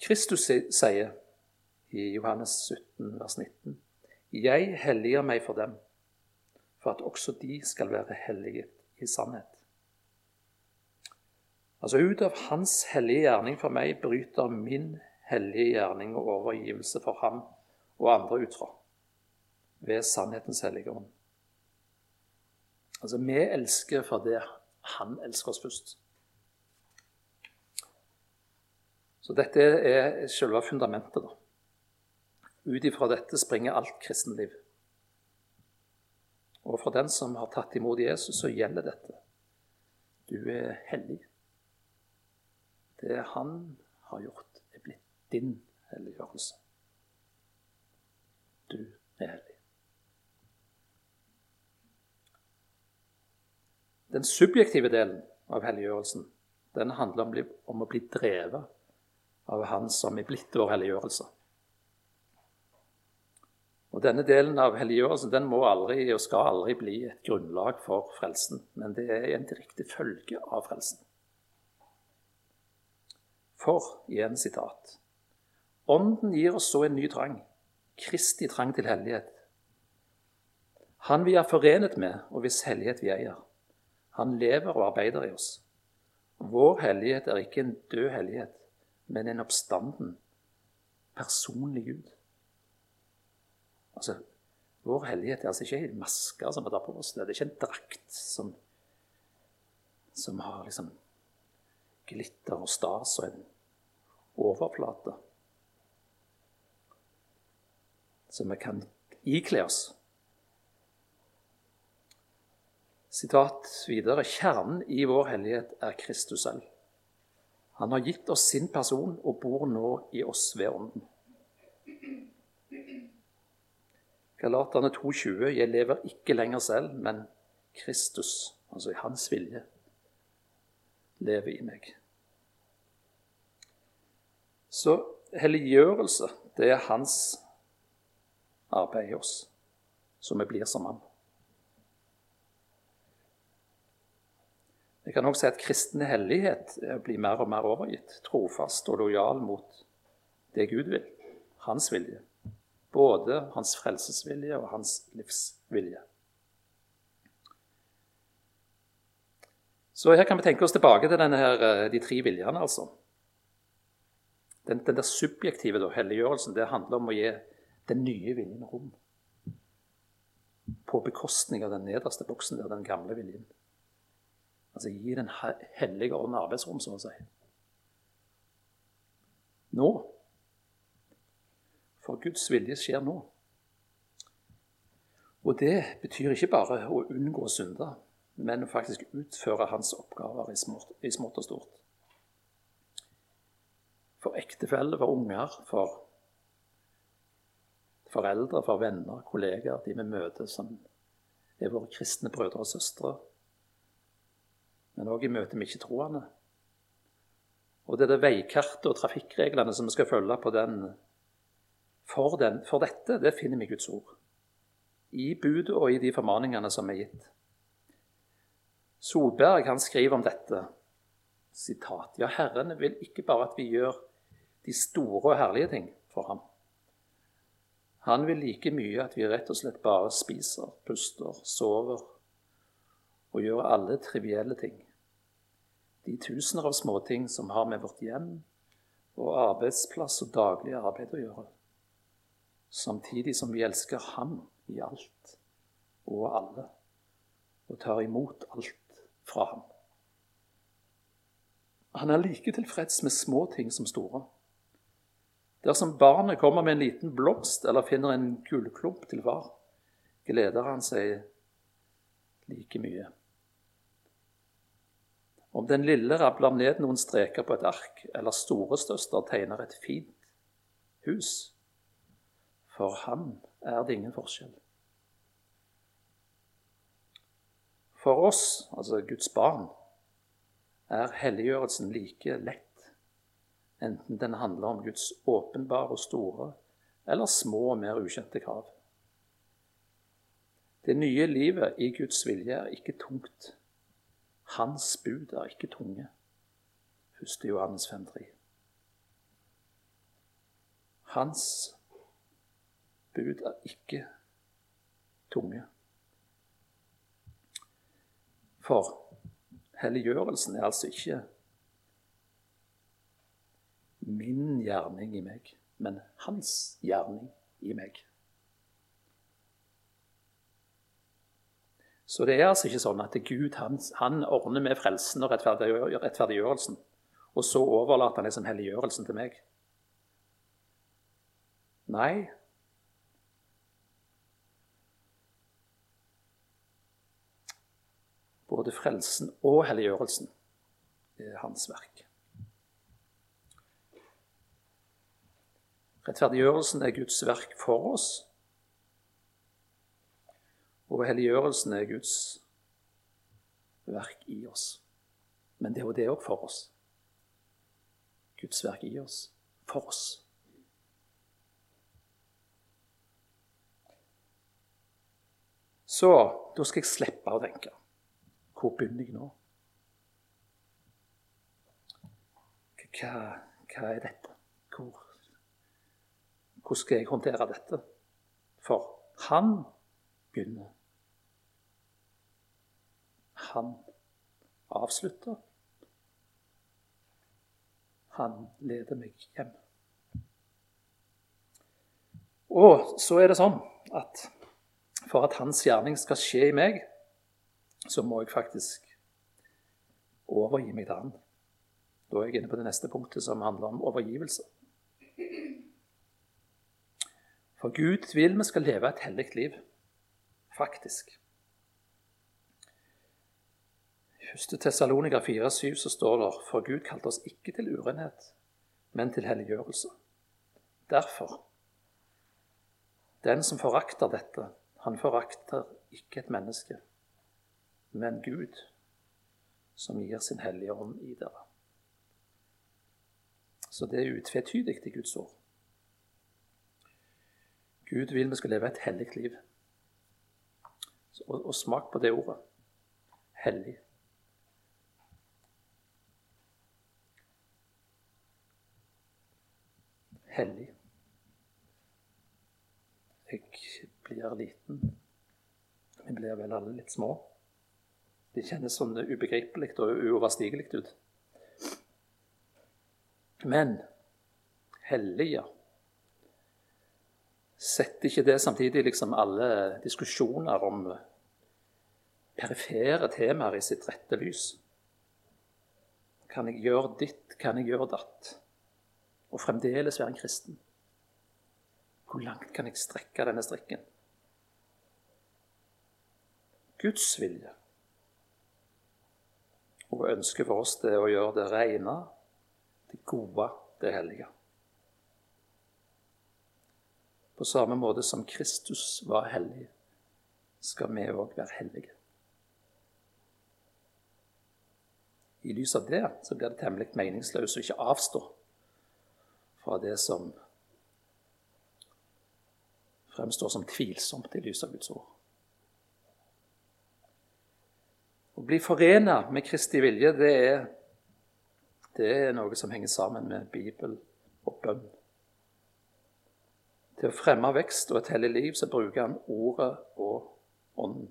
Kristus sier i Johannes 17, vers 19.: Jeg helliger meg for dem, for at også de skal være hellige i sannhet. Altså Ut av Hans hellige gjerning for meg bryter min hellige gjerning og overgivelse for ham og andre ut fra ved sannhetens hellige ånd. Altså, vi elsker fordi han elsker oss først. Så dette er selve fundamentet. da. Ut ifra dette springer alt kristenliv. Og for den som har tatt imot Jesus, så gjelder dette. Du er hellig. Det han har gjort, er blitt din helliggjørelse. Du er hellig. Den subjektive delen av helliggjørelsen den handler om, om å bli drevet av Han som er blitt vår helliggjørelse. Og Denne delen av helliggjørelsen den må aldri og skal aldri bli et grunnlag for frelsen, men det er en direkte følge av frelsen. For, igjen sitat, Ånden gir oss så en ny trang, Kristi trang til hellighet. Han vi er forenet med, og hvis hellighet vi eier. Han lever og arbeider i oss. Vår hellighet er ikke en død hellighet, men en oppstanden, personlig Gud. Altså, Vår hellighet er altså ikke en maske som vi tar på oss. Det er ikke en drakt som, som har liksom glitter og stas og en overflate som vi kan ikle oss. Sitat videre. Kjernen i vår hellighet er Kristus selv. Han har gitt oss sin person og bor nå i oss ved Ånden. Galaterne 2,20.: Jeg lever ikke lenger selv, men Kristus, altså i hans vilje, lever i meg. Så helliggjørelse, det er hans arbeid i oss, så vi blir som ham. Jeg kan også si at kristen hellighet blir mer og mer overgitt, trofast og lojal mot det Gud vil, hans vilje. Både hans frelsesvilje og hans livsvilje. Så her kan vi tenke oss tilbake til her, eh, de tre viljene, altså. Den, den der subjektive da, helliggjørelsen det handler om å gi den nye viljen rom. På bekostning av den nederste boksen der, den gamle viljen. Altså gi Den hellige ånd arbeidsrom, så å si. Nå for Guds vilje skjer nå. Og det betyr ikke bare å unngå synder, men faktisk utføre hans oppgaver i smått, og stort. For ektefeller, for unger, for foreldre, for venner, kolleger, de vi møter som er våre kristne brødre og søstre. Men òg i møte med ikke-troende. Og det er det veikartet og trafikkreglene som vi skal følge på den for, den, for dette, det finner vi Guds ord. I budet og i de formaningene som er gitt. Solberg han skriver om dette. Sitat. Ja, Herren vil ikke bare at vi gjør de store og herlige ting for ham. Han vil like mye at vi rett og slett bare spiser, puster, sover og gjør alle trivielle ting. De tusener av småting som har med vårt hjem og arbeidsplass og daglig arbeid å gjøre samtidig som vi elsker Ham i alt og alle, og tar imot alt fra Ham. Han er like tilfreds med små ting som store. Dersom barnet kommer med en liten blomst eller finner en gullklump til far, gleder han seg like mye. Om den lille rabler ned noen streker på et ark, eller storesøster tegner et fint hus, for ham er det ingen forskjell. For oss, altså Guds barn, er helliggjørelsen like lett, enten den handler om Guds åpenbare og store eller små og mer ukjente krav. Det nye livet i Guds vilje er ikke tungt. Hans bud er ikke tunge. 1. Johannes 5,3. Hans bud er ikke tunge. For helliggjørelsen er altså ikke min gjerning i meg, men hans gjerning i meg. Så det er altså ikke sånn at Gud han, han ordner med frelsen og rettferdiggjørelsen, og så overlater han liksom helliggjørelsen til meg. Nei. Både frelsen og helliggjørelsen er hans verk. Rettferdiggjørelsen er Guds verk for oss og helliggjørelsen er Guds verk i oss. Men det er jo det òg for oss. Guds verk i oss. For oss. Så da skal jeg slippe å tenke. Hvor begynner jeg nå? Hva, hva er dette? Hvor, hvor skal jeg håndtere dette? For han begynner. Han avslutter. Han leder meg hjem. Og så er det sånn at for at hans gjerning skal skje i meg, så må jeg faktisk overgi meg til han. Da er jeg inne på det neste punktet, som handler om overgivelse. For Gud vil vi skal leve et hellig liv, faktisk. I 1. Tessalonika 4,7 så står det For Gud kalte oss ikke til urenhet, men til helliggjørelse. Derfor, den som forakter dette, han forakter ikke et menneske, men Gud, som gir sin hellige ånd i dere. Så det er utvetydig i Guds ord. Gud vil vi skal leve et hellig liv. Og, og smak på det ordet hellig. Hellig. Jeg blir liten. Vi blir vel alle litt små. Det kjennes sånn ubegripelig og uoverstigelig ut. Men hellige Setter ikke det samtidig liksom alle diskusjoner om perifere temaer i sitt rette lys? Kan jeg gjøre ditt? Kan jeg gjøre datt? Og fremdeles være en kristen? Hvor langt kan jeg strekke denne strikken? Guds vilje. Og ønsket for oss det å gjøre det rene, det gode, det hellige. På samme måte som Kristus var hellig, skal vi òg være hellige. I lys av det så blir det temmelig meningsløst å ikke avstå fra det som fremstår som tvilsomt i lys av Guds ord. Å bli forena med Kristi vilje, det er, det er noe som henger sammen med Bibel og bønn. Til å fremme vekst og et hellig liv så bruker han ordet og ånden.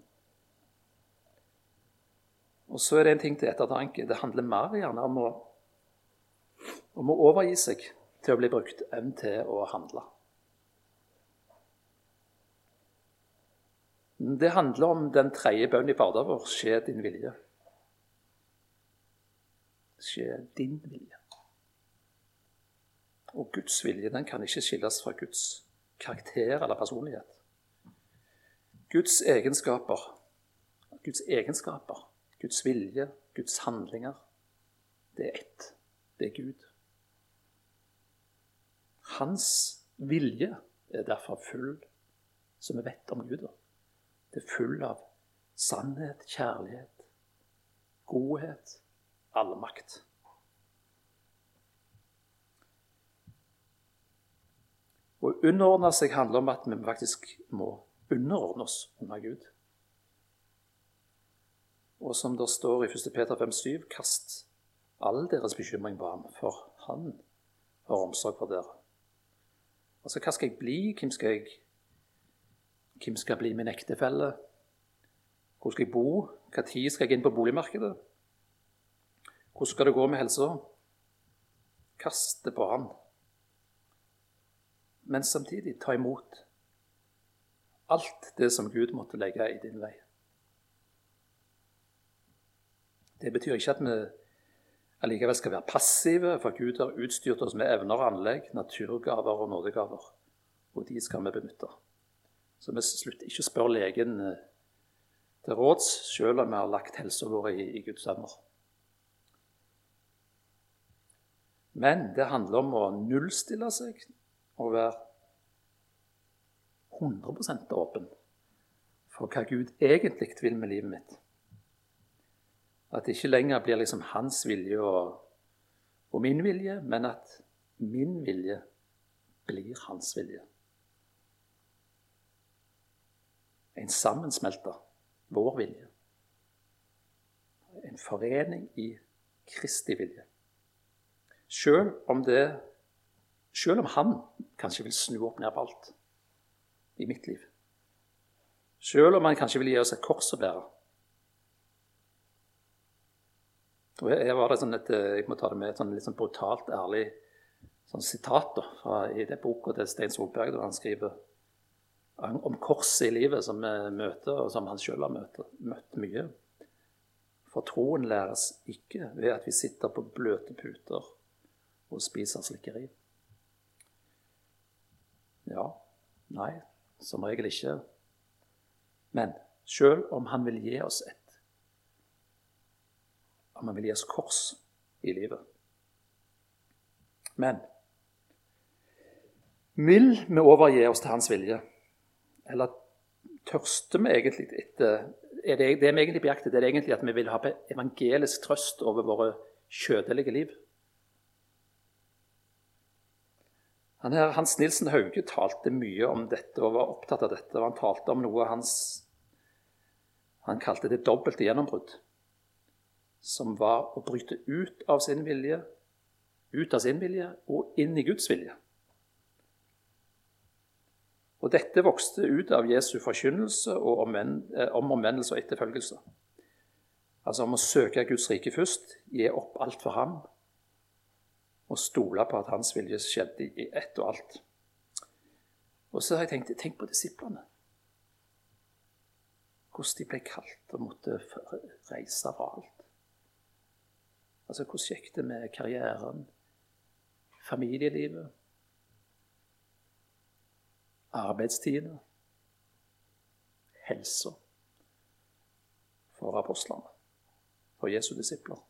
Og så er det en ting til ettertanke. Det handler mer gjerne om å, om å overgi seg til å bli brukt enn til å handle. Det handler om den tredje bønnen i Fader vår skje din vilje. Skje din vilje. Og Guds vilje den kan ikke skilles fra Guds karakter eller personlighet. Guds egenskaper, Guds egenskaper, Guds vilje, Guds handlinger, det er ett. Det er Gud. Hans vilje er derfor full, som vi vet om Gud. Det er full av sannhet, kjærlighet, godhet, allmakt. Å underordne seg handler om at vi faktisk må underordne oss under Gud. Og som det står i 1. Peter 5,7.: Kast all deres bekymring på ham, for han har omsorg for dere. Altså, hva skal jeg bli? Hvem skal jeg hvem skal bli min ektefelle? Hvor skal jeg bo? Når skal jeg inn på boligmarkedet? Hvordan skal det gå med helsa? Kaste på han. Men samtidig ta imot alt det som Gud måtte legge i din vei. Det betyr ikke at vi allikevel skal være passive, for Gud har utstyrt oss med evner og anlegg, naturgaver og nådegaver, og de skal vi benytte. Så vi slutter ikke å spørre legen eh, til råds, selv om vi har lagt helsa vår i, i Guds hender. Men det handler om å nullstille seg og være 100% åpen for hva Gud egentlig vil med livet mitt. At det ikke lenger blir liksom hans vilje og, og min vilje, men at min vilje blir hans vilje. En sammensmelter vår vilje. En forening i Kristi vilje. Selv om, det, selv om han kanskje vil snu opp ned på alt i mitt liv. Selv om han kanskje vil gi oss et kors å bære. Og her var det sånn et, Jeg må ta det med et sånn litt sånn brutalt ærlig sånn sitat da, fra, i det boka til Stein Solberg, der han skriver om korset i livet som vi møter, og som han sjøl har møtt, møtt mye. For troen læres ikke ved at vi sitter på bløte puter og spiser slikkeri. Ja, nei, som regel ikke. Men sjøl om han vil gi oss et Om han vil gi oss kors i livet. Men vil vi overgi oss til hans vilje? Eller tørster vi egentlig etter er det, det vi egentlig bejakter, det er egentlig at vi vil ha evangelisk trøst over våre kjødelige liv? Han her, Hans Nilsen Hauge talte mye om dette og var opptatt av dette. og Han talte om noe hans Han kalte det dobbelte gjennombrudd. Som var å bryte ut av sin vilje, ut av sin vilje og inn i Guds vilje. Og dette vokste ut av Jesu forkynnelse eh, om omvendelse og etterfølgelse. Altså om å søke Guds rike først, gi opp alt for ham og stole på at hans vilje skjedde i ett og alt. Og så har jeg tenkt tenk på disiplene. Hvordan de ble kalt og måtte reise fra alt. Altså, Hvordan gikk det med karrieren, familielivet? arbeidstidene, helsa for apostlene, for Jesu disipler.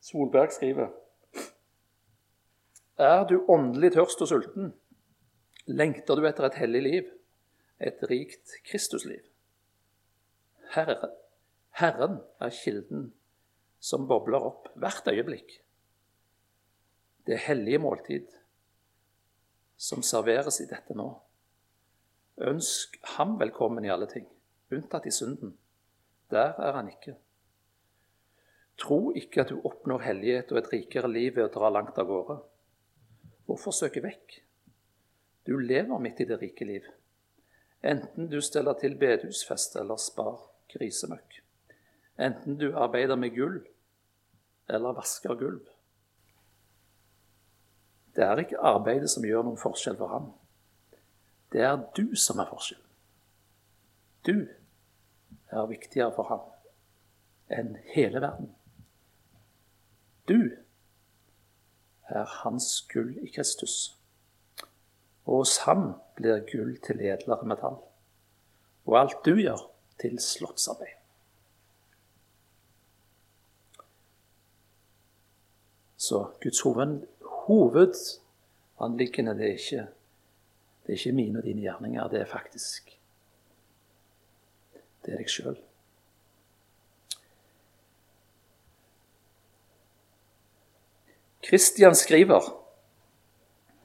Solberg skriver Er du åndelig tørst og sulten, lengter du etter et hellig liv, et rikt Kristusliv. Herre, Herren er kilden som bobler opp hvert øyeblikk det hellige måltid som serveres i dette nå. Ønsk ham velkommen i alle ting, unntatt i synden. Der er han ikke. Tro ikke at du oppnår hellighet og et rikere liv ved å dra langt av gårde. Hvorfor søke vekk? Du lever midt i det rike liv. Enten du steller til bedehusfest eller spar grisemøkk. Enten du arbeider med gull eller vasker gulv. Det er ikke arbeidet som gjør noen forskjell for ham. Det er du som er forskjell. Du er viktigere for ham enn hele verden. Du er hans gull i Kristus. Og hos ham blir gull til edlere metall. Og alt du gjør, til slottsarbeid. Så Guds hoved, hovedanliggende det er ikke det er ikke mine og dine gjerninger. Det er faktisk det er deg sjøl. Christian Skriver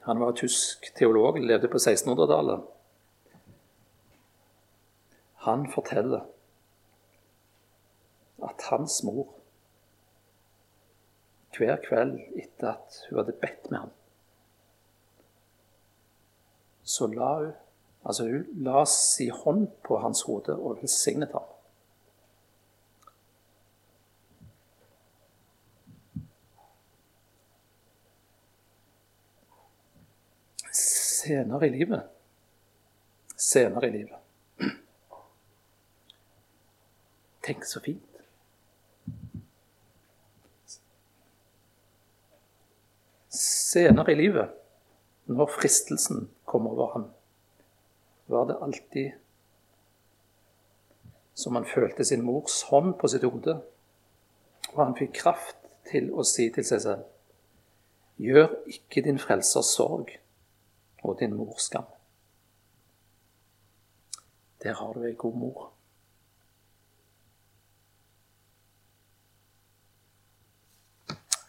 han var tysk teolog, levde på 1600-tallet. Han forteller at hans mor hver kveld etter at hun hadde bedt med ham. Så la hun altså hun la sin hånd på hans hode og velsignet ham. Senere i livet Senere i livet Tenk så fint. Senere i livet, når fristelsen kom over ham, var det alltid som han følte sin mors hånd på sitt hode, og han fikk kraft til å si til seg selv Gjør ikke din frelsers sorg og din mors skam. Der har du ei god mor.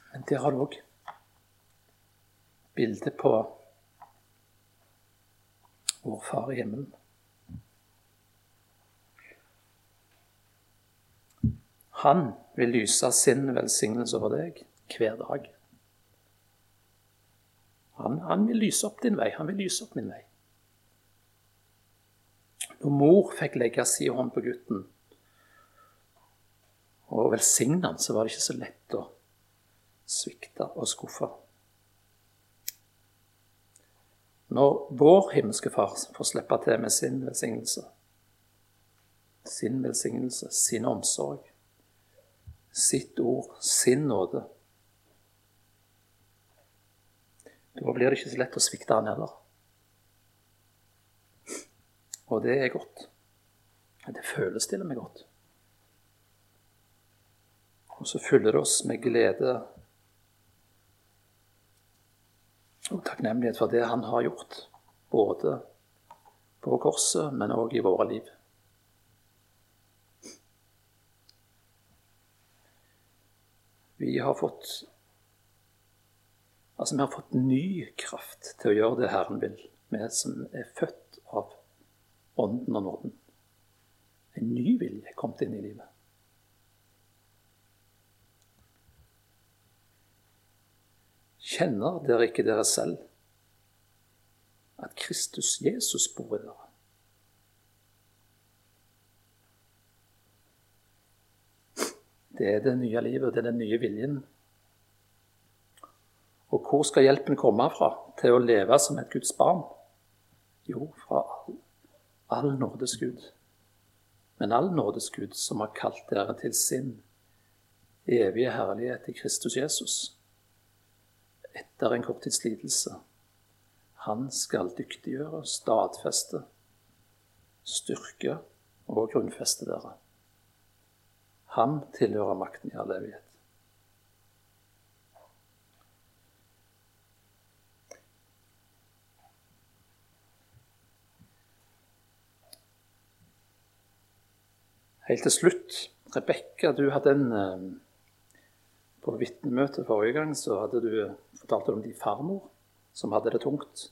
Men der har du òg bildet på vår Far i himmelen. Han vil lyse sin velsignelse over deg hver dag. Han, han, vil lyse opp din vei. Han vil lyse opp min vei. Når mor fikk legge sin hånd på gutten og velsigne han, så var det ikke så lett å svikte og skuffe. Når vår himmelske Far får slippe til med sin velsignelse, sin velsignelse, sin omsorg, sitt ord, sin nåde. Da blir det ikke så lett å svikte han heller. Og det er godt. Det føles til og med godt. Og så fyller det oss med glede og takknemlighet for det han har gjort. Både på korset, men òg i våre liv. Vi har fått Altså, vi har fått ny kraft til å gjøre det Herren vil, vi som er født av Ånden og nåden. En ny vilje er kommet inn i livet. Kjenner dere ikke dere selv at Kristus Jesus bor i dere? Det er det nye livet, det er den nye viljen. Og hvor skal hjelpen komme fra til å leve som et Guds barn? Jo, fra all, all nådes Gud. Men all nådes Gud som har kalt dere til sin evige herlighet i Kristus Jesus. Etter en kort tids. Han skal dyktiggjøre, stadfeste, styrke og grunnfeste dere. Ham tilhører makten i all evighet. Helt til slutt, Rebekka, du hadde en eh, På vitnemøtet forrige gang så hadde du fortalt om din farmor som hadde det tungt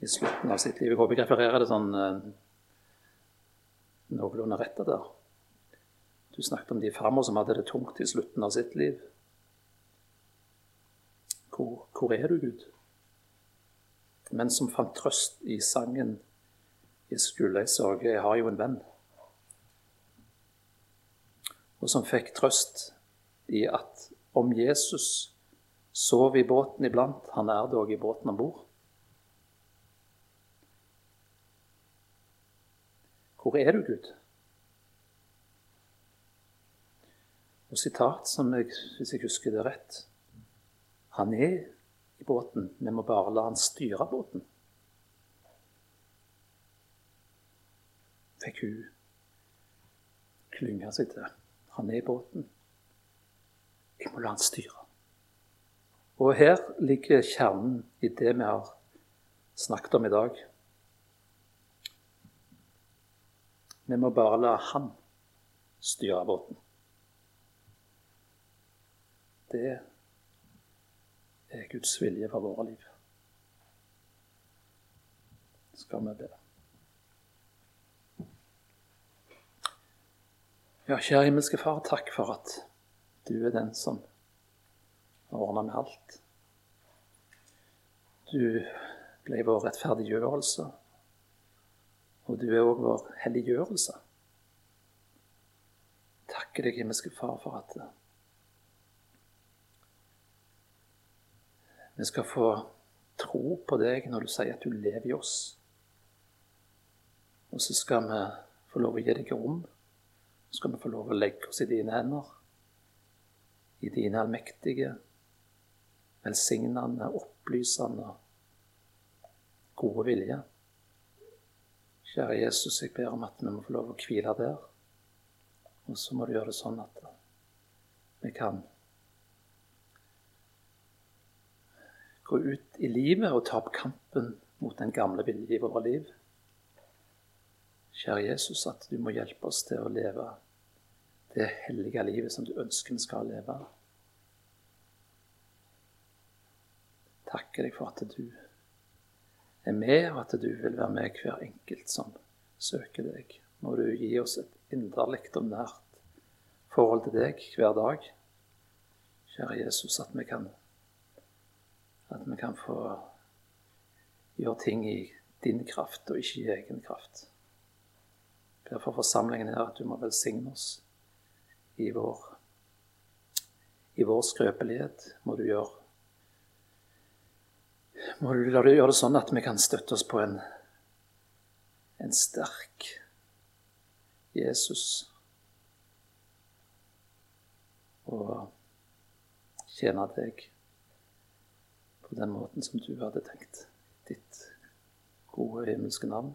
i slutten av sitt liv. Jeg håper jeg refererer det sånn eh, noenlunde rett der. Du snakket om de farmor som hadde det tungt i slutten av sitt liv. Hvor, hvor er du, Gud? Men som fant trøst i sangen 'Jeg skulle jeg sorge, jeg har jo en venn'. Og som fikk trøst i at om Jesus sov i båten iblant, han er dog i båten om bord. Hvor er du, Gud? Og sitat som jeg, hvis jeg husker det rett Han er i båten, vi må bare la han styre båten. Fikk hun klynge seg til. Han er i båten. Jeg må la han styre. Og her ligger kjernen i det vi har snakket om i dag. Vi må bare la han styre båten. Det er Guds vilje for våre liv. Skal vi be. Ja, kjære himmelske Far, takk for at du er den som har ordna med alt. Du ble vår rettferdiggjørelse, og du er òg vår helliggjørelse. Takker deg, himmelske Far, for at Vi skal få tro på deg når du sier at du lever i oss. Og så skal vi få lov å gi deg rom. Så skal vi få lov å legge oss i dine hender. I dine allmektige, velsignende, opplysende, gode vilje. Kjære Jesus, jeg ber om at vi må få lov å hvile der. Og så må du gjøre det sånn at vi kan gå ut i livet og ta opp kampen mot den gamle vilje i våre liv. Kjære Jesus, at du må hjelpe oss til å leve det hellige livet som du ønsker vi skal leve. Takker deg for at du er med, og at du vil være med hver enkelt som søker deg. Må du gi oss et inderlig og nært forhold til deg hver dag. Kjære Jesus, at vi kan, at vi kan få gjøre ting i din kraft og ikke i egen kraft. Ber for forsamlingen her at du må velsigne oss i vår, i vår skrøpelighet. Må du gjøre må du la det gjøre det sånn at vi kan støtte oss på en, en sterk Jesus. Og tjene deg på den måten som du hadde tenkt. Ditt gode himmelske navn.